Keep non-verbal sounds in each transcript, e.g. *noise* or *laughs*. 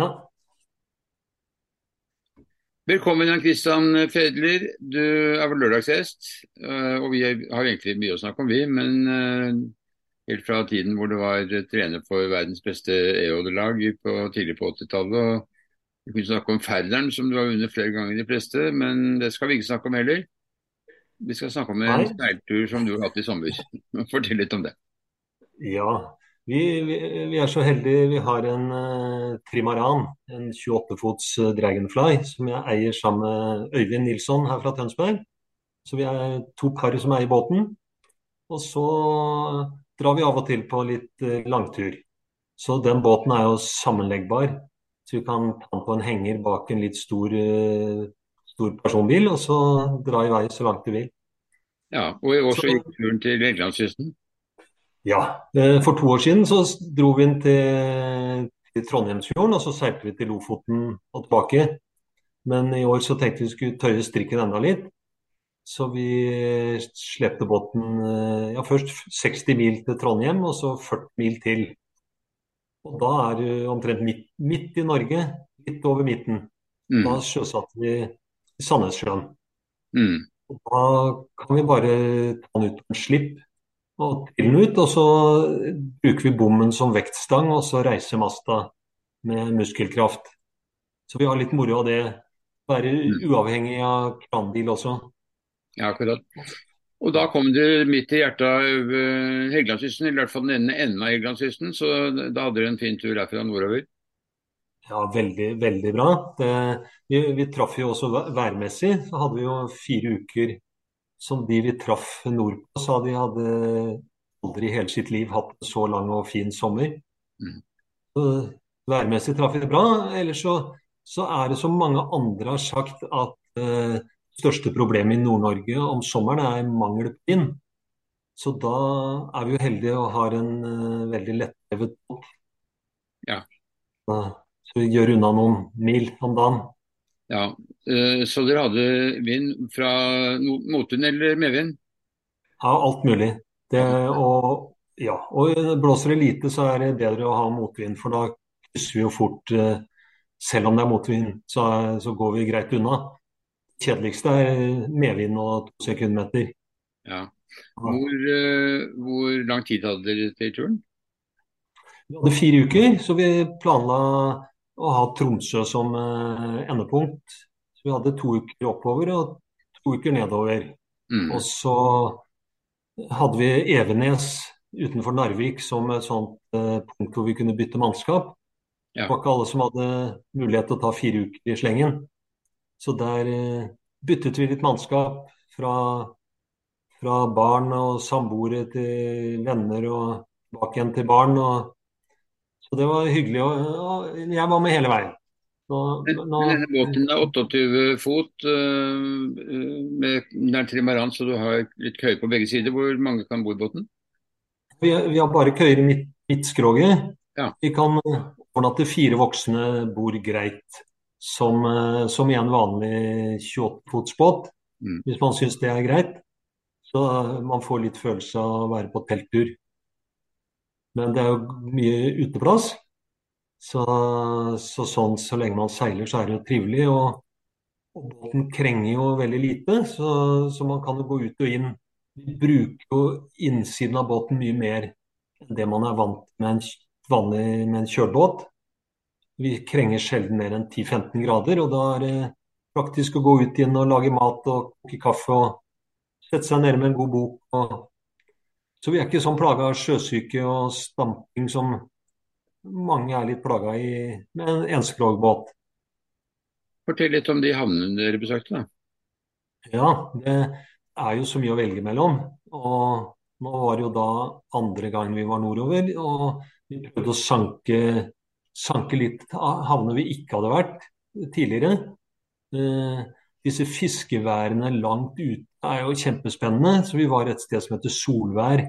Ja. Velkommen, Jan Kristian Fedler. Du er vår lørdagsgjest. eh, Og vi har egentlig mye å snakke om, vi. Men eh, helt fra tiden hvor du var trener for verdens beste e-holdelag på- tidlig på 80-tallet. og Vi kunne snakke om Færderen, som du har vunnet flere ganger de fleste. Men det skal vi ikke snakke om heller. Vi skal snakke om en seiltur som du har hatt i sommer. *laughs* Fortell litt om det. Ja, vi, vi, vi er så heldige. Vi har en uh, trimaran, en 28 fots eh, Dragonfly, som jeg eier sammen med Øyvind Nilsson her fra Tønsberg. Så vi er to par som eier båten. Og så drar vi av og til på litt uh, langtur. Så den båten er jo sammenleggbar. Så vi kan ta den på en henger bak en litt stor, uh, stor personbil, og så dra i vei så langt du vil. Ja, Og i år så gikk turen til Helgelandskysten. Ja, eh, for to år siden så dro vi inn til, til Trondheimsfjorden, og så seilte vi til Lofoten og tilbake. Men i år så tenkte vi skulle tøye strikken enda litt. Så vi slepte båten eh, ja, først 60 mil til Trondheim, og så 40 mil til. Og da er du omtrent midt, midt i Norge, litt over midten. Mm. Da sjøsatte vi i Sandnessjøen. Mm. Og Da kan vi bare ta den ut på en slipp og til den ut, og så bruker vi bommen som vektstang, og så reiser masta med muskelkraft. Så vi har litt moro av det. Være Mm. uavhengig av kranbil også. Ja, akkurat. Og da kom du midt i hjertet av eh, Helgelandskysten, i hvert fall den ene enden av Helgelandskysten, så da hadde du en fin tur herfra nordover. Ja, veldig, veldig bra. Det, vi, vi traff jo også værmessig. Så hadde vi jo fire uker som de vi traff nordpå, sa de hadde aldri i hele sitt liv hatt en så lang og fin sommer. Mm. Så værmessig traff vi det bra. Ellers så, så er det som mange andre har sagt, at eh, største problemet i Nord-Norge om sommeren er mangel på vind. Så da er vi jo heldige og har en uh, veldig lettlevet båt. Ja. Så vi gjør unna noen mil om dagen. Ja, eh, Så dere hadde vind fra motvind eller medvind? Ja, alt mulig. Det, og, ja, og blåser det lite, så er det bedre å ha motvind, for da krysser vi jo fort eh, Selv om det er motvind, så, så går vi greit unna. Kjedeligste er medvind og to sekundmeter. Ja. Hvor, eh, hvor lang tid hadde dere til turen? Vi hadde fire uker, så vi planla å ha Tromsø som eh, endepunkt. Så vi hadde to uker oppover og to uker nedover. Mm. Og så hadde vi Evenes utenfor Narvik som et sånt eh, punkt hvor vi kunne bytte mannskap. Ja. Det var ikke alle som hadde mulighet til å ta fire uker i slengen. Så der eh, byttet vi litt mannskap fra, fra barn og samboere til venner og bak igjen til barn. Og, så det var hyggelig. Og, og jeg var med hele veien. Så, nå, denne båten er 28 fot eh, eh, med nær trimaran, så du har litt køyer på begge sider. Hvor mange kan bo i båten? vi, vi har bare køyer i midt, midtskroget. Ja. Vi kan overnatte fire voksne bor greit, som, eh, som i en vanlig 28-fotsbåt, Mm. hvis man syns det er greit. Så man får litt følelse av å være på telttur. Men det er jo mye uteplass. Så, så sånn så lenge man seiler, så er det jo trivelig. Og, og båten krenger jo veldig lite, så, så man kan jo gå ut og inn. Vi bruker jo innsiden av båten mye mer enn det man er vant med en vanlig med en kjølbåt. Vi krenger sjelden mer enn 10-15 grader, og da er det praktisk å gå ut igjen og lage mat og koke kaffe og sette seg nede med en god bok. Og... Så vi er ikke sånn plaga av sjøsyke og stamping som mange er litt plaga i med en enskroggbåt. Fortell litt om de havnene dere besøkte. da. Ja, det er jo så mye å velge mellom. Og nå var det jo da andre gangen vi var nordover, og vi prøvde å sanke, sanke litt av havner vi ikke hadde vært tidligere. Eh, disse fiskeværene langt ute er jo kjempespennende, så vi var et sted som heter Solvær.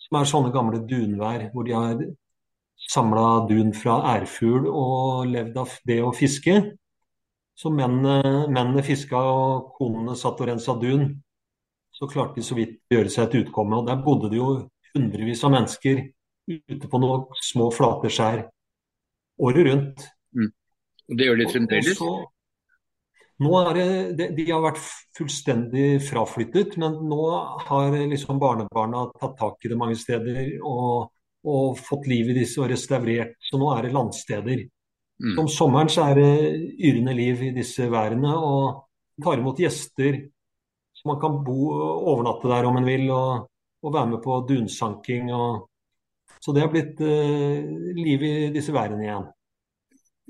Som er sånne gamle dunvær hvor de har samla dun fra ærfugl og levd av det å fiske. Så mennene, mennene fiska og konene satt og rensa dun. Så klarte de så vidt å gjøre seg et utkomme. Og der bodde det jo hundrevis av mennesker ute på noen små flate skjær året rundt. Mm. Og det gjør de Og, og fremdeles? så, nå er det, de, har vært fullstendig fraflyttet, men nå har liksom barnebarna tatt tak i det mange steder og, og fått liv i disse og restaurert. Så nå er det landsteder. Mm. Om sommeren så er det yrende liv i disse værene, og tar imot gjester. Så man kan bo, overnatte der om en vil, og, og være med på dunsanking. Og, så det har blitt eh, liv i disse værene igjen.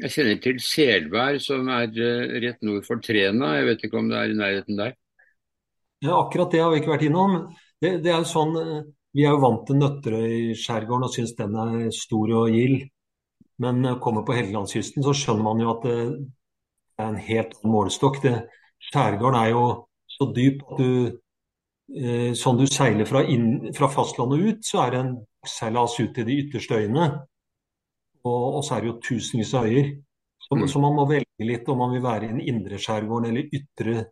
Jeg kjenner til Selvær, som er eh, rett nord for Træna. Jeg vet ikke om det er i nærheten der. Ja, akkurat det har vi ikke vært innom. Det, det er jo sånn, eh, Vi er jo vant til Nøtterøy-skjærgården og syns den er stor og gild. Men når man kommer på Helgelandskysten, så skjønner man jo at det, er en helt annen målestokk. Skjærgården er jo så dyp at du eh, Sånn du seiler fra, inn, fra fastlandet ut, så er det en seilas ut til de ytterste øyene. Og, så er det jo tusenvis av øyer. Så, Mm. så man må velge litt om man vil være i den indre skjærgården eller ytre.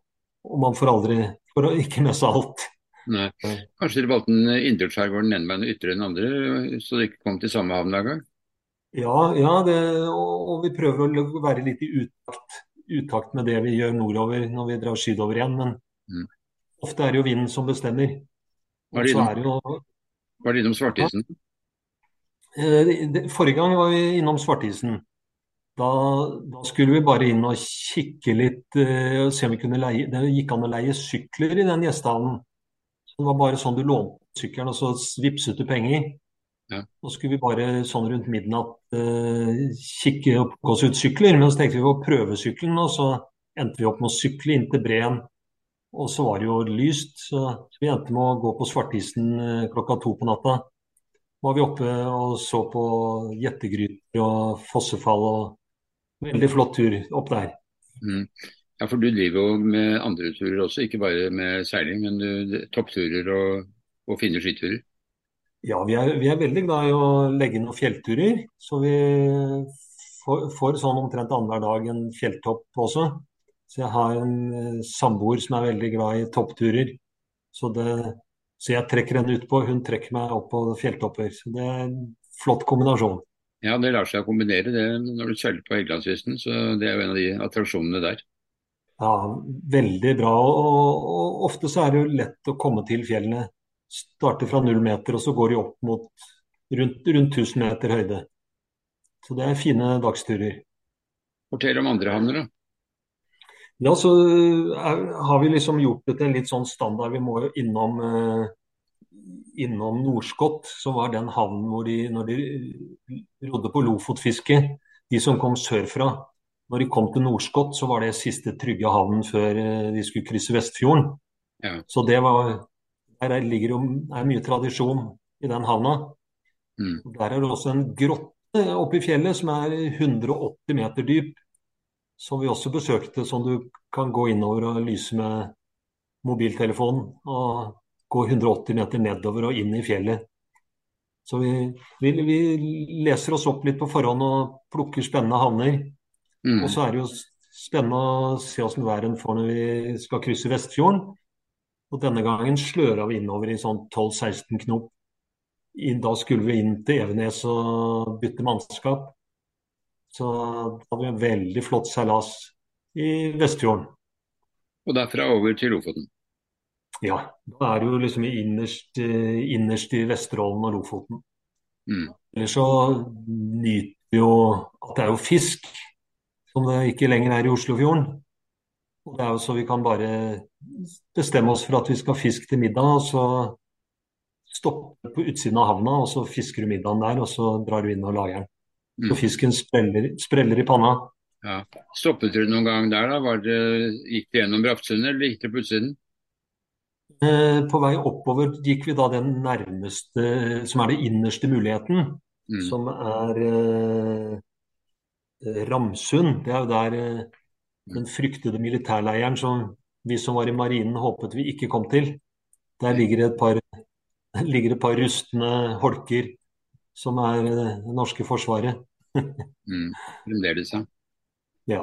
Og man får aldri For å ikke messe alt. Nei. Ja. Kanskje dere valgte den indre skjærgården den ene veien og ytre den andre, så dere ikke kom til samme havn hver gang? Ja, ja det, og, og vi prøver å være litt i utakt, utakt med det vi gjør nordover når vi drar sydover igjen. Men Mm. ofte er det jo vinden som bestemmer. Var det innom, det jo var det innom Svartisen? det- Forrige gang var vi innom Svartisen. Da, da skulle vi bare inn og kikke litt eh, og se om vi kunne leie Det gikk an å leie sykler i den gjestehavnen. Det var bare sånn du lånte sykkelen, og så vippset du penger. Ja. Så skulle vi bare sånn rundt midnatt eh, kikke og plukke oss ut sykler. Men så tenkte vi på prøvesykkelen, og så endte vi opp med å sykle inn til Breen. Og så var det jo lyst, så vi endte med å gå på Svartisen eh, klokka to på natta. Var vi oppe og så på gjettegryter og fossefall og veldig flott tur opp der. Mm. Ja, for du driver jo med andre turer også, ikke bare med seiling, men du, toppturer og, og fine skiturer. Ja, vi er, vi er veldig glad i å legge noen fjellturer. Så vi får, får sånn omtrent annenhver dag en fjelltopp også. Så jeg har en eh, samboer som er veldig glad i toppturer. Så, det, så jeg trekker henne utpå, hun trekker meg opp på fjelltopper. Så det er en flott kombinasjon. Ja, det lar seg kombinere det når du seiler på Helgelandskysten, så det er jo en av de attraksjonene der. Ja, veldig bra. Og, og ofte så er det jo lett å komme til fjellene. Starter fra null meter, og så går de opp mot rundt, rundt 1000 meter høyde. Så det er fine dagsturer. Fortell om andre havner, da. Ja, så er, har vi liksom gjort det til en litt sånn standard. Vi må jo innom, eh, innom Norskott, som var den havnen hvor de, når de rodde på lofotfiske, de som kom sørfra. Når de kom til Norskott, så var det siste trygge havnen før eh, de skulle krysse Vestfjorden. Ja. Så det var Der er- ligger jo er mye tradisjon i den havna. Mm. Der er det også en grotte oppe i fjellet som er 180 meter dyp, som vi også besøkte, som du kan gå innover og lyse med mobiltelefonen. Og gå 180 meter nedover og inn i fjellet. Så vi, vi, vi leser oss opp litt på forhånd og plukker spennende havner. Mm. Og så er det jo spennende å se åssen været får når vi skal krysse Vestfjorden. Og denne gangen sløra vi innover i sånn 12-16 knop. Da skulle vi inn til Evenes og bytte mannskap. Så da hadde vi en veldig flott seilas i Vestfjorden. Og derfra over til Lofoten. Ja, da er du jo liksom innerst, eh, innerst i Vesterålen og Lofoten. Mm. Ellers så nyter vi jo at det er jo fisk, som det ikke lenger er i Oslofjorden. Og det er jo så vi kan bare bestemme oss for at vi skal ha fisk til middag, og så stoppe på utsiden av havna, og så fisker du middagen der, og så drar du inn og lager den. Så Mm. fisken spreller, spreller i panna. Ja. Stoppet dere noen gang der, da? Var det, gikk det gjennom Brattsundet, eller gikk det på utsiden? Eh, På vei oppover gikk vi da den nærmeste, som er den innerste muligheten, Mm. som er eh, Ramsund. Det er jo der eh, den fryktede militærleiren som vi som var i marinen håpet vi ikke kom til. Der ligger det et par, *laughs* ligger et par rustne holker som er eh, det norske forsvaret. *laughs* Mm. Fremdeles, ja. Ja.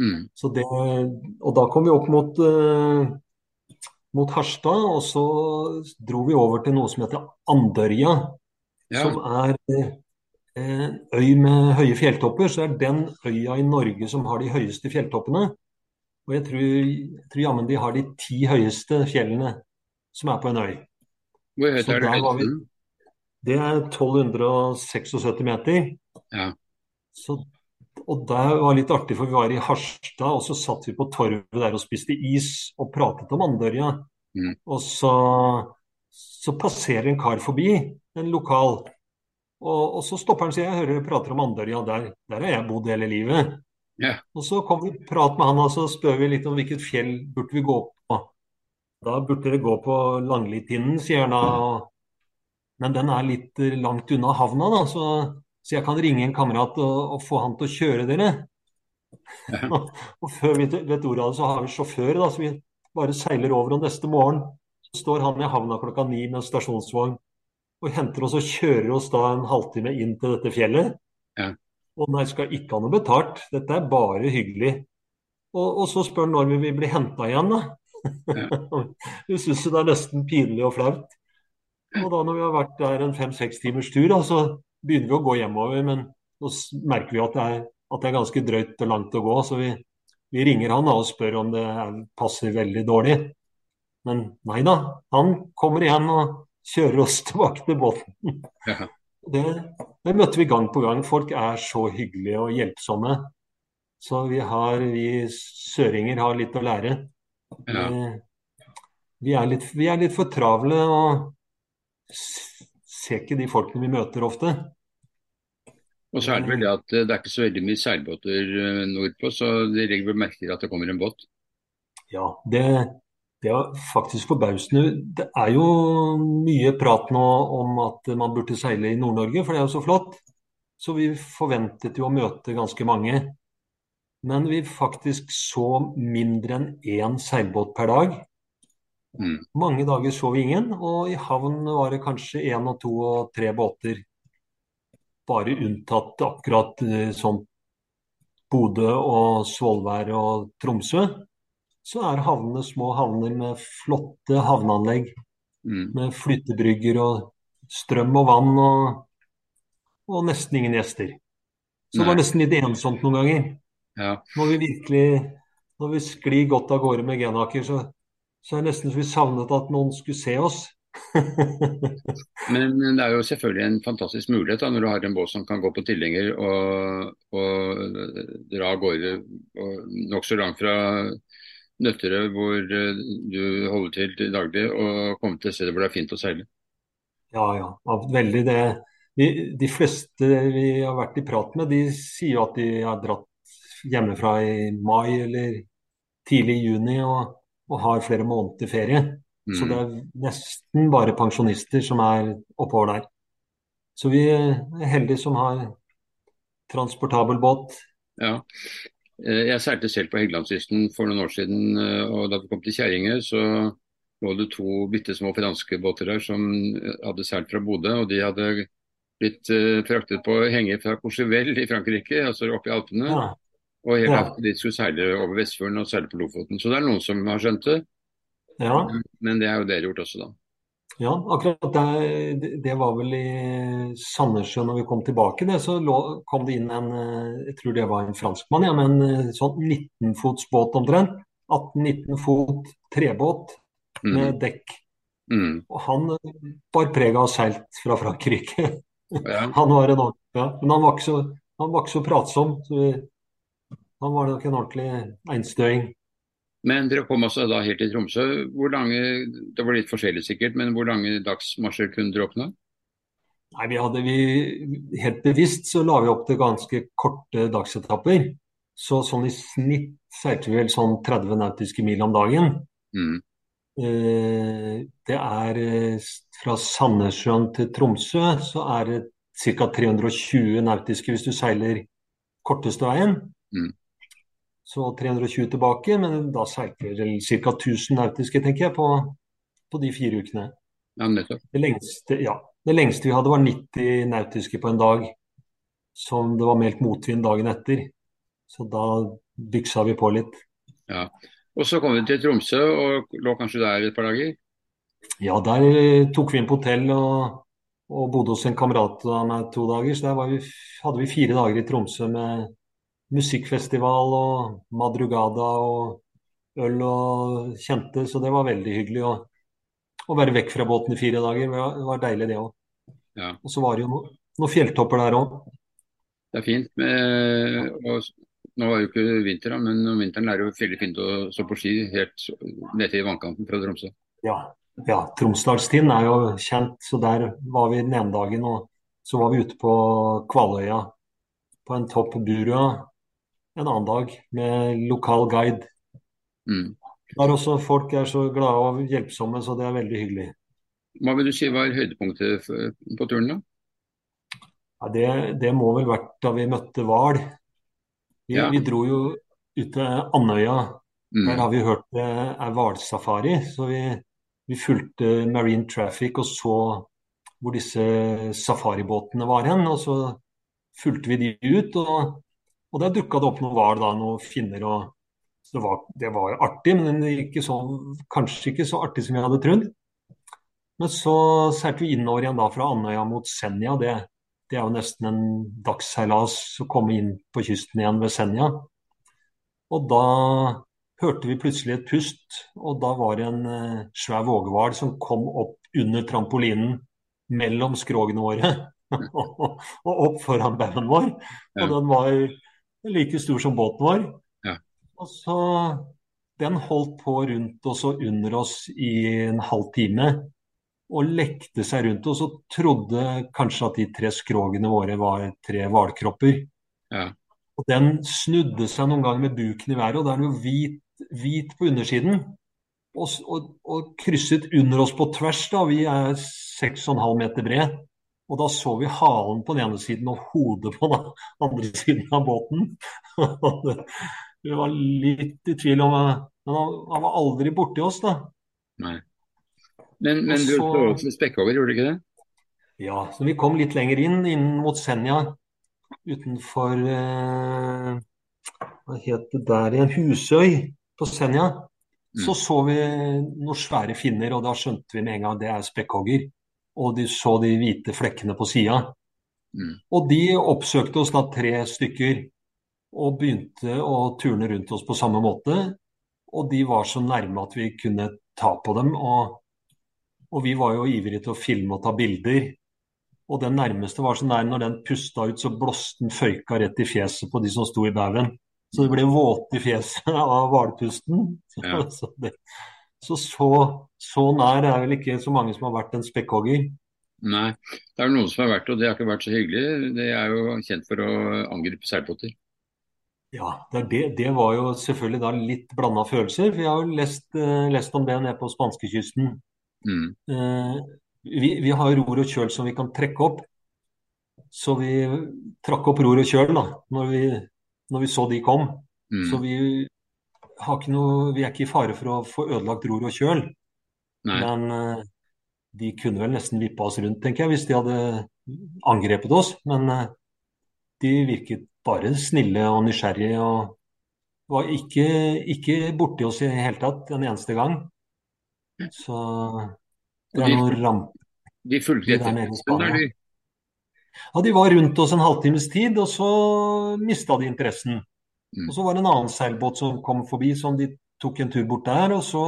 Mm. Så det, og da kom vi opp mot, uh, mot Harstad, og så dro vi over til noe som heter Andørja. Ja. Som er en øy med høye fjelltopper, så er den øya i Norge som har de høyeste fjelltoppene. Og jeg tror, jeg tror jammen de har de ti høyeste fjellene som er på en øy. Hvor høyt er det vi? Det er 1276 meter. Ja. Så, og det var litt artig, for vi var i Harstad, og så satt vi på torvet der og spiste is og pratet om Andørja. Mm. Og så, så passerer en kar forbi, en lokal. Og, og så stopper han og sier jeg hører dere prater om Andørja, der, der har jeg bodd hele livet. Yeah. Og så kom vi prat med han, og så spør vi litt om hvilket fjell burde vi gå på. Da burde dere gå på Langlitinden, sier han da. men den er litt eh, langt unna havna, da, så, så jeg kan ringe en kamerat og, og få han til å kjøre dere. Ja. og før vi vet ordet av det, så har vi sjåfør, da, så vi bare seiler over. Og neste morgen så står han i havna klokka ni med stasjonsvogn og henter oss og kjører oss da en halvtime inn til dette fjellet. Ja. Og nei, skal ikke ha noe betalt. Dette er bare hyggelig. Og, og så spør han når vi vil bli henta igjen, da. Ja. *laughs* Vi syns det er nesten pinlig og flaut. Og da når vi har vært der en fem-seks timers tur, da, så begynner vi å gå hjemover. Men nå merker vi at det er, at det er ganske drøyt og langt å gå, så vi, vi ringer han og spør om det er, passer veldig dårlig. Men nei da, han kommer igjen og kjører oss *laughs* tilbake til båten. Ja. Det, det møtte vi gang på gang. Folk er så hyggelige og hjelpsomme. Så vi har, vi søringer har litt å lære. Ja. Vi, vi, er litt, vi er litt for travle og ser ikke de folkene vi møter ofte. Og så er det vel det at eh, det er ikke så veldig mye seilbåter eh, nordpå, så de legger vel merke til at det kommer en båt. Ja, det, det er faktisk forbausende. Det er jo mye prat nå om at man burde seile i Nord-Norge, for det er jo så flott. Så vi forventet jo å møte ganske mange. Men vi faktisk så mindre enn én seilbåt per dag. Mm. Mange dager så vi ingen, og i havn var det kanskje én og to og tre båter. Bare unntatt akkurat som sånn Bodø og Svolvær og Tromsø. Så er havnene små havner med flotte havneanlegg Mm. med flyttebrygger og strøm og vann og, og nesten ingen gjester. Så det var nesten litt ensomt noen ganger. Ja. Når vi virkelig når vi sklir godt av gårde med Genaker, så, så det nesten skulle savnet at noen skulle se oss. *laughs* Men det er jo selvfølgelig en fantastisk mulighet da, når du har en båt som kan gå på tilhenger og, og dra av gårde nokså langt fra Nøtterøy, hvor eh, du holder til til daglig, og komme til steder hvor det er fint å seile. Ja, ja. ja, Veldig det. De, de fleste vi har vært i prat med, de sier jo at de har dratt hjemmefra i mai eller tidlig i juni og, og har flere måneder ferie. Så Mm. det er nesten bare pensjonister som er oppover der. Så vi er heldige som har transportabel båt. Ja. Eh, Jeg seilte selv på Helgelandskysten for noen år siden, eh, og da vi kom til Kjerringøy, så lå det to bitte små franske båter der som eh, hadde seilt fra Bodø, og de hadde blitt fraktet på henger fra Courchevel i Frankrike, altså oppe i Alpene, Ja, og helt Ja. de skulle seile over Vestfjorden og seile på Lofoten. Så det er noen som har skjønt det, ja, men det er jo dere gjort også, da. ja akkurat det, det- var vel i Sandnessjøen når vi kom tilbake. Det, så lå, kom det inn en eh, jeg tror det var en franskmann, ja, med en eh, sånn 19 fots båt omtrent. 18-19 fot trebåt Mm. med dekk. Mm. Og han bar preg av å ha seilt fra Frankrike. Ja. *laughs* Han var en ordentlig, ja. Men han var ikke så, han var ikke så pratsom. Så vi, han var nok en ordentlig einstøing. Men dere kom altså da helt til Tromsø. Hvor lange, det var litt forskjellig sikkert, men hvor lange dagsmarsjer kunne dere oppnå? Nei, vi hadde vi, Helt bevisst så la vi opp til ganske korte dagsetapper. Så sånn i snitt seilte vi vel sånn 30 nautiske mil om dagen. Mm. Eh, det er eh, fra Sandnessjøen til Tromsø så er det ca. 320 nautiske hvis du seiler korteste veien. Mm. Så 320 tilbake, men da seilte vel ca. 1000 nautiske, tenker jeg, på, på de fire ukene. Ja. Det lengste, ja, det lengste vi hadde var 90 nautiske på en dag, som det var meldt motvind dagen etter. Så da byksa vi på litt. Ja. Og så kom vi til Tromsø og lå kanskje der et par dager. Ja, der tok vi inn på hotell og og bodde hos en kamerat av meg to dager. Så der vi, hadde vi fire dager i Tromsø med musikkfestival og madrugada og øl og kjente, så det var veldig hyggelig. å å være vekk fra båten i fire dager. Det var deilig, det òg. Ja. Og så var det jo noen, noen fjelltopper der òg. Det er fint. Med, og, nå var det jo ikke vinter, men om vinteren er det jo veldig fint å stå på ski helt nede til vannkanten fra Tromsø. Ja, ja Tromsdalstind er jo kjent, så der var vi den ene dagen. Og så var vi ute på Kvaløya på en topp Burøa en annen dag med lokal guide. Mm. Der også folk er så glade og hjelpsomme, så det er veldig hyggelig. Hva vil du si var høydepunktet på turen, da? Ja, det, det, må vel vært da vi møtte hval. Vi, ja. vi, dro jo ut til Andøya. Mm. Der har vi hørt det er hvalsafari. Så vi, vi, fulgte Marine Traffic og så hvor disse safaribåtene var hen. Og så fulgte vi de ut, og, og der dukka det opp noen hval, noen finner og det var, det var, artig, men ikke så, kanskje ikke så artig som jeg hadde trodd. Men så seilte vi innover igjen da fra Andøya mot Senja. Det, det, er jo nesten en dagsseilas å komme inn på kysten igjen ved Senja. Og da hørte vi plutselig et pust, og da var det en uh, svær vågehval som kom opp under trampolinen mellom skrogene våre *laughs* og opp foran baugen vår. Og den var like stor som båten vår. Og så Den holdt på rundt oss og under oss i en halv time og lekte seg rundt oss og trodde kanskje at de tre skrogene våre var tre hvalkropper. Ja. Og Den snudde seg noen ganger med buken i været, og da er den jo hvit, hvit på undersiden. Og, og, og, krysset under oss på tvers. da, Vi er 6,5 meter bred. Og da så vi halen på den ene siden og hodet på den andre siden av båten. *laughs* Vi var litt i tvil om Men han, han var aldri borti oss, da. Nei. Men, men du så også Spekkhogger, gjorde du ikke det? Ja, så vi kom litt lenger inn, inn mot Senja. Utenfor eh, Hva het det der igjen? Husøy på Senja. Mm. Så så vi noen svære finner, og da skjønte vi med en gang det er spekkhogger. Og de så de hvite flekkene på sida. Mm. Og de oppsøkte oss da tre stykker og begynte å turne rundt oss på samme måte. Og de var så nærme at vi kunne ta på dem. Og, og vi var jo ivrige til å filme og ta bilder. Og den nærmeste var så nær når den pusta ut, så blåste den føyka rett i fjeset på de som sto i baugen. Så de ble våte i fjeset *laughs* av hvalpusten. Ja. *laughs* Så, så, så, så, nær er vel ikke så mange som har vært en spekkhogger. Nei, det er noen som har vært og det har ikke vært så hyggelig. Det er jo kjent for å angripe selpotter. Ja, det, det, var jo selvfølgelig da litt blanda følelser. Vi har jo lest, uh, lest, om det nede på spanskekysten. Mm. Uh, vi, vi, har ror og kjøl som vi kan trekke opp. Så vi trakk opp ror og kjøl da, når vi, når vi så de kom. Mm. Så vi, noe, vi, er ikke i fare for å få ødelagt ror og kjøl. Nei. Men uh, de kunne vel nesten vippa oss rundt, tenker jeg, hvis de hadde angrepet oss. Men de virket bare snille og nysgjerrige. og var ikke, ikke borti oss i det hele tatt en eneste gang. Så det er noe ramp... De fulgte etter de? Ja, de var rundt oss en halvtimes tid, og så mista de interessen. Mm. Og Så var det en annen seilbåt som kom forbi, som de tok en tur bort der. Og så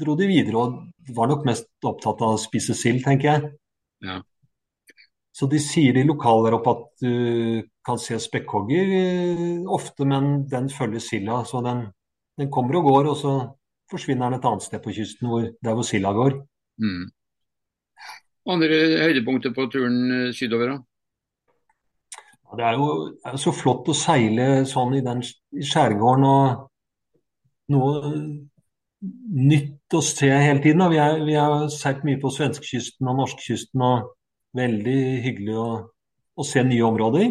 dro de videre og var nok mest opptatt av å spise sild, tenker jeg. Ja. Så de sier i lokaler der oppe at du kan se spekkhogger eh, ofte, men den følger silda. Så den, den, kommer og går, og så forsvinner den et annet sted på kysten, hvor, der hvor silda går. Mm. Andre høydepunkter på turen eh, sydover, da? Ja, det er jo, er så flott å seile sånn i den i skjærgården og noe nytt å se hele tiden. Vi, er, vi har seilt mye på svenskekysten og norskekysten, og veldig hyggelig å, å se nye områder.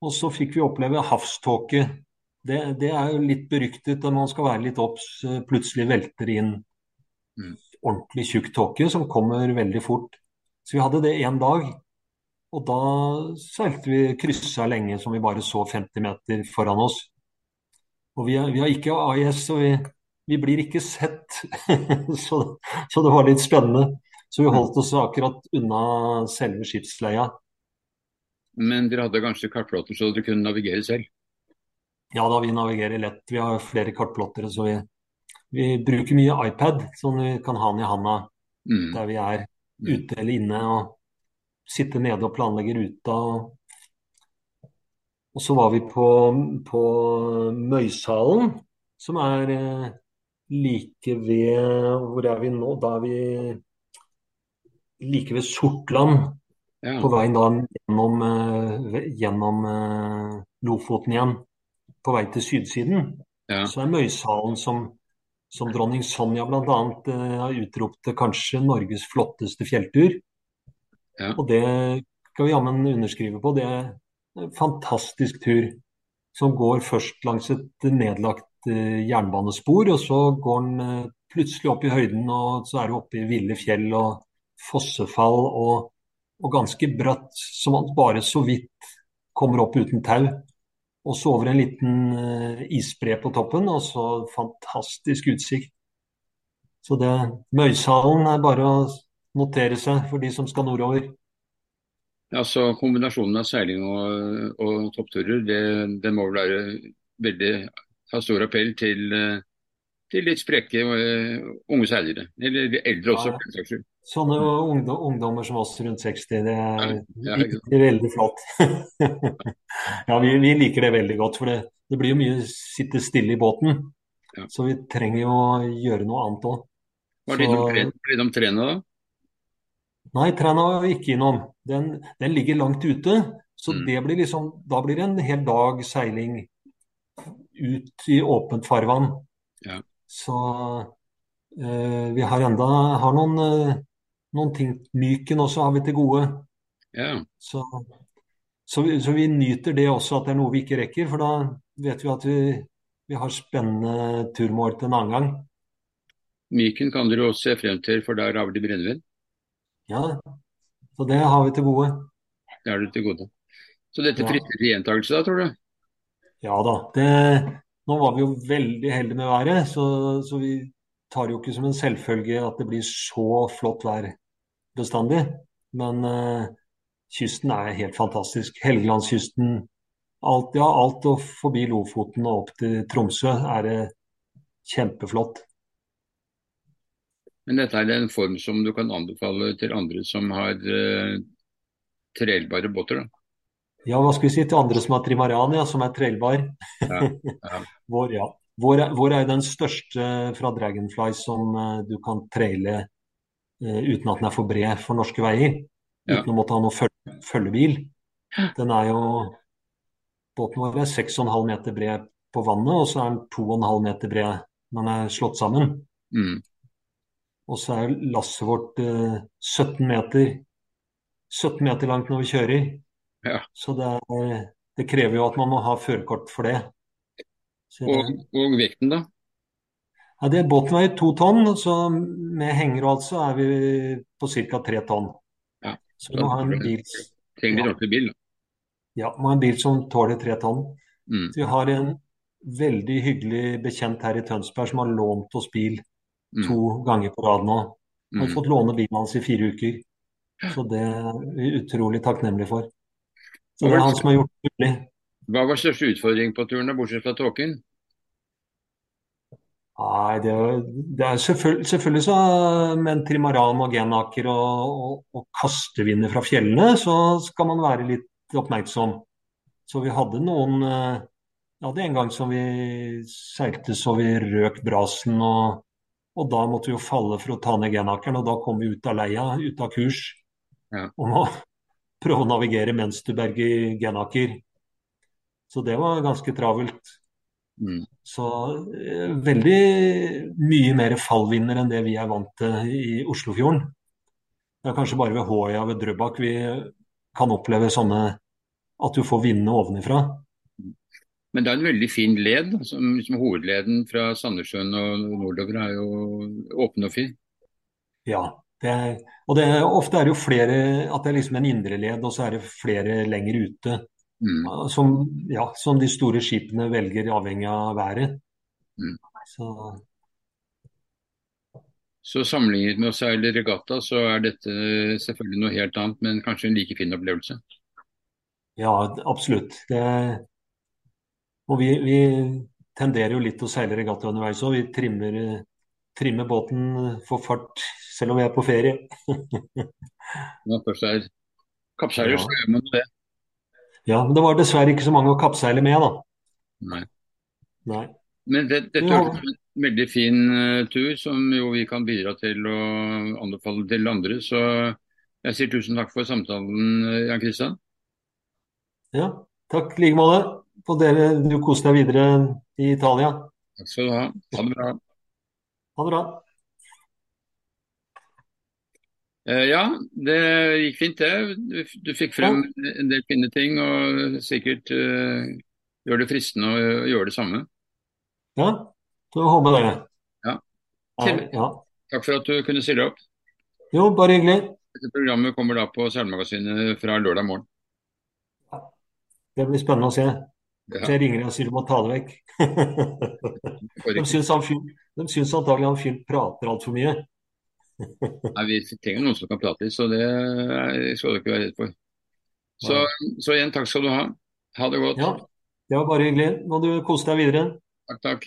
Og så fikk vi oppleve havståke. Det, det, er jo litt beryktet og man skal være litt obs. Plutselig velter inn mm. ordentlig tjukk tåke som kommer veldig fort. Så vi hadde det én dag. Og da seilte vi kryssa lenge som vi bare så 50 meter foran oss. Og vi, vi har ikke AIS, så vi, vi blir ikke sett. *laughs* så, så, det var litt spennende. Så vi holdt oss akkurat unna selve skipsleia. Men dere hadde kanskje kartplotter så dere kunne navigere selv? Ja da, vi navigerer lett. Vi har flere kartplottere, så vi, vi bruker mye iPad, sånn vi kan ha den i handa Mm. der vi er Mm. ute eller inne. og Sitte nede og planlegge ruta. Og, og så var vi på, på Møysalen, som er eh, like ved Hvor er vi nå? Da er vi like ved Sortland. Ja. På vei da gjennom, eh, gjennom eh, Lofoten igjen. På vei til sydsiden. Ja. Så er Møysalen som, som dronning Sonja bl.a. Uh, har utropt til kanskje Norges flotteste fjelltur. Ja. Og det skal vi jammen underskrive på. Det er en fantastisk tur som går først langs et nedlagt eh, jernbanespor, og så går den eh, plutselig opp i høyden, og så er du oppe i ville fjell og fossefall og, og ganske bratt, så man bare så vidt kommer opp uten tau. Og så over en liten eh, isbre på toppen, og så fantastisk utsikt. Så det Møysalen er bare å notere seg for de som skal nordover. Altså Kombinasjonen av seiling og, og toppturer, det, det må vel være veldig ha stor appell til, eh, til litt spreke eh, unge seilere. Eller eldre også, for den saks skyld. Sånne ungdom, ungdommer som oss rundt 60, det er Ja, ja, det er veldig flott. *laughs* ja, vi, vi liker det veldig godt, for det, det blir jo mye sitte stille i båten. Ja. Så vi trenger jo å gjøre noe annet òg. Var det innom tre- var det innom Træna da? Nei, Træna var vi ikke innom. Den, den ligger langt ute. Så Mm. det blir liksom, da blir det en hel dag seiling ut i åpent farvann. Ja. Så eh, vi har enda har noen, eh, noen ting. Myken også har vi til gode. Ja. Så, så, vi, så vi nyter det også, at det er noe vi ikke rekker. For da vet vi at vi, vi har spennende turmål til en annen gang. Myken kan dere også se frem til, for der har de brennevin. Ja, så det har vi til gode. Det har dere til gode. Så dette frister til gjentakelse da, tror du? Ja da. Det, nå var vi jo veldig heldige med været, så, så vi tar jo ikke som en selvfølge at det blir så flott vær bestandig. Men uh, kysten er helt fantastisk. Helgelandskysten, alt, ja, alt og forbi Lofoten og opp til Tromsø er det kjempeflott. Men dette er en form som du kan anbefale til andre som har uh, trelbare båter, da. Ja, hva skal vi si til andre som har trimaran, ja, som er trailbar? Ja, ja. *laughs* Vår, ja. Vår, er- vår er den største fra Dragonfly som eh, du kan traile uh, uten at den er for bred for norske veier. Ja. Uten å måtte ha noe føl følgebil. Den er jo Båten vår er 6,5 meter bred på vannet, og så er den 2,5 meter bred når den er slått sammen. Mm. Og så er lasset vårt uh, 17 meter 17 meter langt når vi kjører. Ja. Så det, er, det krever jo at man må ha førerkort for det. Så Og, og vekten, da? Ja, det Båten veier to tonn, så med henger og alt så er vi på ca. tre tonn. Ja. Så vi må ha en bil, Trenger Ja. bil, da. ja, må ha en bil som tåler tre tonn. Mm. Så vi har en veldig hyggelig bekjent her i Tønsberg som har lånt oss bil Mm. to ganger på rad nå. Han Har Mm. fått låne bilen hans i fire uker. Så det er vi utrolig takknemlige for. Det er han som har gjort det mulig. Hva var største utfordring på turen, bortsett fra tåken? Nei, det, det er selvfølgelig, selvfølgelig så med en trimaran og genaker og, og, og kastevinder fra fjellene, så skal man være litt oppmerksom. Så vi hadde noen eh, Vi hadde en gang som vi seilte så vi røk brasen, og, og da måtte vi jo falle for å ta ned genakeren, og da kom vi ut av leia, ut av kurs. Ja. Og må prøve å navigere mens du berger genaker. Så det var ganske travelt. Mm. Så eh, veldig mye mer fallvinder enn det vi er vant til i Oslofjorden. Det er kanskje bare ved Håøya ved Drøbak vi kan oppleve sånne at du får vindene ovenifra. Men det er en veldig fin led. Som, som hovedleden fra Sandnessjøen og nordover er jo åpen og fin. Ja. Det er, og det ofte er det jo flere At det er liksom en indre led, og så er det flere lenger ute. Mm. Som, ja, som de store skipene velger avhengig av været. Mm. Så Så sammenlignet med å seile regatta, så er dette selvfølgelig noe helt annet, men kanskje en like fin opplevelse. Ja, absolutt. Det, og vi, vi tenderer jo litt til å seile regatta underveis òg. Vi trimmer, trimmer båten for fart selv om vi er på ferie. Når man først er kappseiler, Ja. så gjør man det. Ja, men det var dessverre ikke så mange å kappseile med, da. Nei. Nei. Men det, dette Ja. hørtes en veldig fin eh, tur, som jo vi kan bidra til å anbefale til andre. Så jeg sier tusen takk for samtalen, eh, Jan Kristian. Ja, takk i like måte. Og dere, du koser deg videre i Italia. Takk skal du ha. Ha det bra. Ha det bra. Eh, Ja, det gikk fint det. Du, fikk frem en del fine ting, og sikkert uh, gjør det fristende å gjøre det samme. Ja, håper jeg det. Ja. Ja. Takk for at du kunne stille opp. Jo, bare hyggelig. Dette programmet kommer da på Seilmagasinet fra lørdag morgen. Det blir spennende å se. Ja, Så jeg ringer og sier du må ta det vekk. *laughs* De syns, han de syns antagelig han fyren prater altfor mye. Nei, vi trenger noen som kan prate så det skal du ikke være redd for. Så, så igjen, takk skal du ha. Ha det godt. Ja, det var bare hyggelig. Må du kose deg videre. Takk, takk.